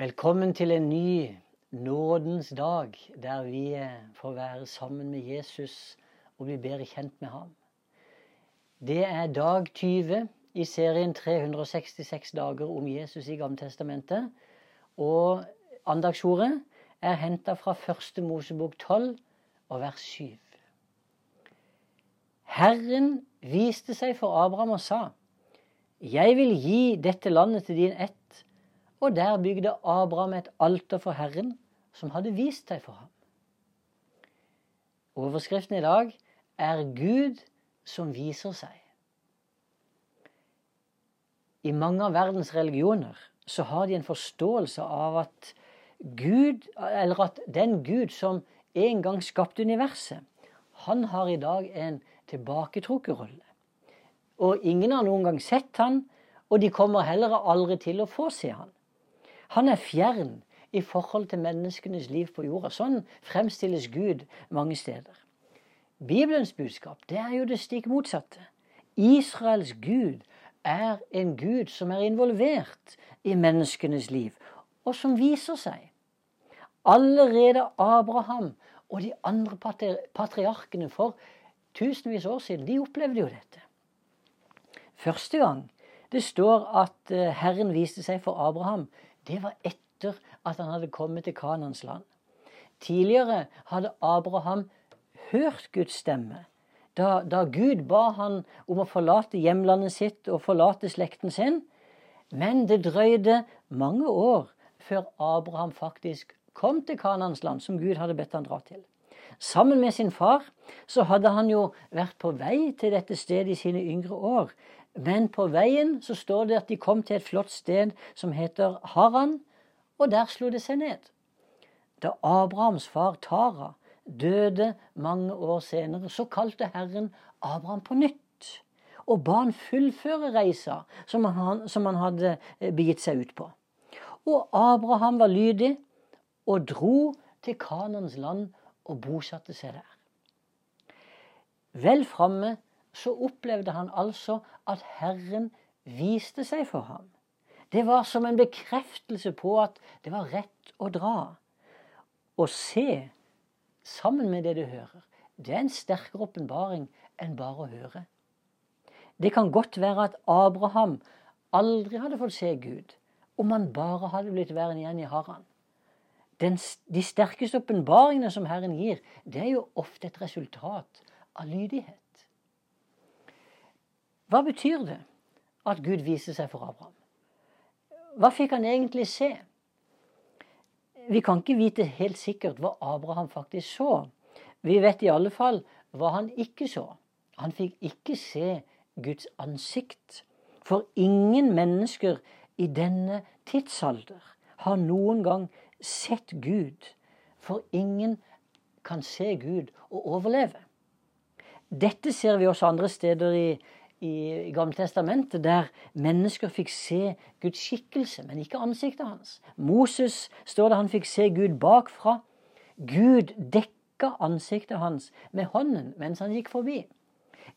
Velkommen til en ny nådens dag, der vi får være sammen med Jesus og bli bedre kjent med ham. Det er dag 20 i serien 366 dager om Jesus i Gammeltestamentet. Og andagsordet er henta fra første Mosebok 12 og vers 7. Herren viste seg for Abraham og sa, Jeg vil gi dette landet til din ett og der bygde Abraham et alter for Herren, som hadde vist seg for ham. Overskriften i dag er Gud som viser seg. I mange av verdens religioner så har de en forståelse av at Gud, eller at den Gud som en gang skapte universet, han har i dag en tilbaketrukket rolle. Og ingen har noen gang sett han, og de kommer heller aldri til å få se han. Han er fjern i forhold til menneskenes liv på jorda. Sånn fremstilles Gud mange steder. Bibelens budskap det er jo det stikk motsatte. Israels Gud er en Gud som er involvert i menneskenes liv, og som viser seg. Allerede Abraham og de andre patriarkene for tusenvis år siden, de opplevde jo dette. Første gang det står at eh, Herren viste seg for Abraham det var etter at han hadde kommet til Kanans land. Tidligere hadde Abraham hørt Guds stemme. Da, da, Gud ba han om å forlate hjemlandet sitt og forlate slekten sin. Men det drøyde mange år før Abraham faktisk kom til Kanans land, som Gud hadde bedt han dra til. Sammen med sin far så hadde han jo vært på vei til dette stedet i sine yngre år. Men på veien så står det at de kom til et flott sted som heter Haran, og der slo det seg ned. Da Abrahams far Tara døde mange år senere, så kalte Herren Abraham på nytt og ba han fullføre reisa som han, som han hadde eh, begitt seg ut på. Og Abraham var lydig og dro til Kanans land og bosatte seg der. Vel framme så opplevde han altså at Herren viste seg for ham. Det var som en bekreftelse på at det var rett å dra. Å se sammen med det du hører, det er en sterkere åpenbaring enn bare å høre. Det kan godt være at Abraham aldri hadde fått se Gud om han bare hadde blitt værende igjen i Haran. Den, de sterkeste åpenbaringene som Herren gir, det er jo ofte et resultat av lydighet. Hva betyr det at Gud viste seg for Abraham? Hva fikk han egentlig se? Vi kan ikke vite helt sikkert hva Abraham faktisk så. Vi vet i alle fall hva han ikke så. Han fikk ikke se Guds ansikt. For ingen mennesker i denne tidsalder har noen gang sett Gud. For ingen kan se Gud og overleve. Dette ser vi også andre steder i i Gammeltestamentet, der mennesker fikk se Guds skikkelse, men ikke ansiktet hans. Moses står det han fikk se Gud bakfra. Gud dekka ansiktet hans med hånden mens han gikk forbi.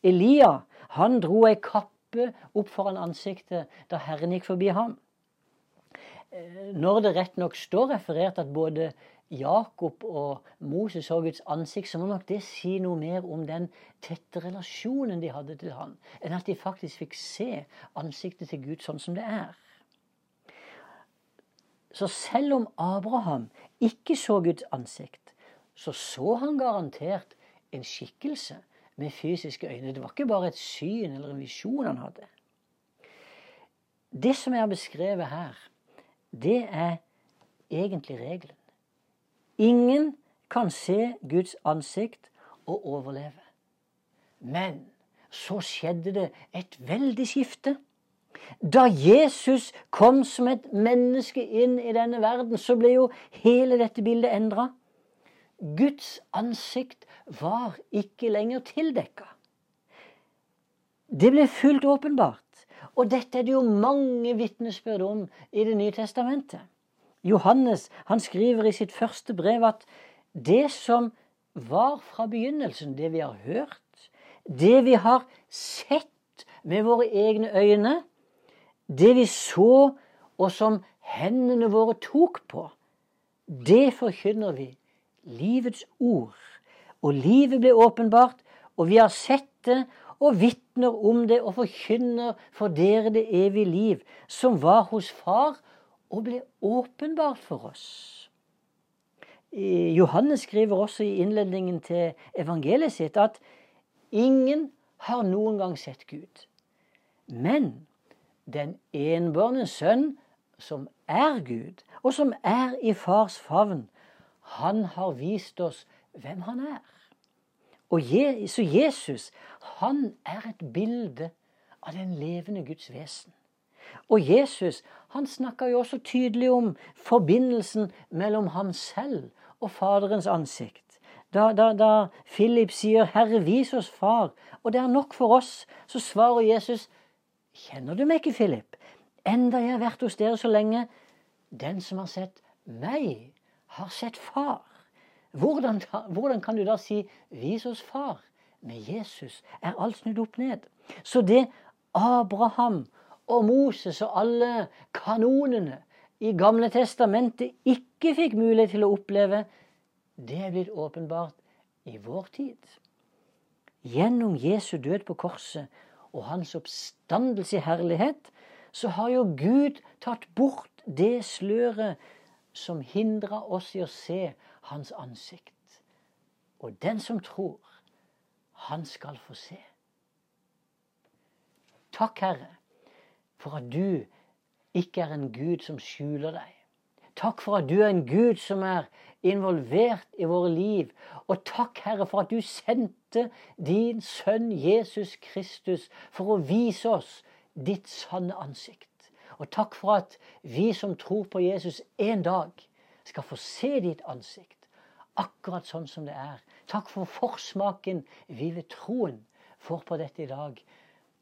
Elia han dro ei kappe opp foran ansiktet da Herren gikk forbi ham. Eh, når det rett nok står referert at både Jakob og Moses så Guds ansikt, så må nok det si noe mer om den tette relasjonen de hadde til han, enn at de faktisk fikk se ansiktet til Gud sånn som det er. Så selv om Abraham ikke så Guds ansikt, så så han garantert en skikkelse med fysiske øyne. Det var ikke bare et syn eller en visjon han hadde. Det som jeg har beskrevet her, det er egentlig regelen. Ingen kan se Guds ansikt og overleve. Men så skjedde det et veldig skifte. Da Jesus kom som et menneske inn i denne verden, så ble jo hele dette bildet endra. Guds ansikt var ikke lenger tildekka. Det ble fullt åpenbart. Og dette er det jo mange vitnesbyrd om i Det nye testamentet. Johannes han skriver i sitt første brev at det som var fra begynnelsen, det vi har hørt, det vi har sett med våre egne øyne, det vi så og som hendene våre tok på, det forkynner vi. Livets ord. Og livet ble åpenbart, og vi har sett det og vitner om det og forkynner for dere det evige liv, som var hos Far og ble åpenbart for oss. Johannes skriver også i innledningen til evangeliet sitt at ingen har noen gang sett Gud. Men den enbårne sønn, som er Gud, og som er i fars favn, han har vist oss hvem han er. Og Så Jesus, han er et bilde av den levende Guds vesen. Og Jesus han snakker jo også tydelig om forbindelsen mellom ham selv og Faderens ansikt. Da, da, da Philip sier 'Herre, vis oss Far', og det er nok for oss, så svarer Jesus 'Kjenner du meg ikke, Philip? Enda jeg har vært hos dere så lenge.' 'Den som har sett meg, har sett Far'. Hvordan, hvordan kan du da si 'vis oss Far'? Med Jesus er alt snudd opp ned. Så det Abraham og Moses og alle kanonene i Gamle testamentet ikke fikk mulighet til å oppleve, det er blitt åpenbart i vår tid. Gjennom Jesu død på korset og hans oppstandelse i herlighet, så har jo Gud tatt bort det sløret som hindra oss i å se hans ansikt. Og den som tror, han skal få se. Takk, Herre, for at du ikke er en Gud som skjuler deg. Takk for at du er en Gud som er involvert i våre liv. Og takk, Herre, for at du sendte din sønn Jesus Kristus for å vise oss ditt sanne ansikt. Og takk for at vi som tror på Jesus en dag, skal få se ditt ansikt. Akkurat sånn som det er. Takk for forsmaken vi ved troen får på dette i dag.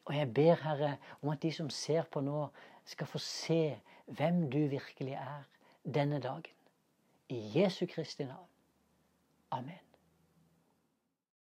Og jeg ber, Herre, om at de som ser på nå, skal få se hvem du virkelig er denne dagen. I Jesu Kristi navn. Amen.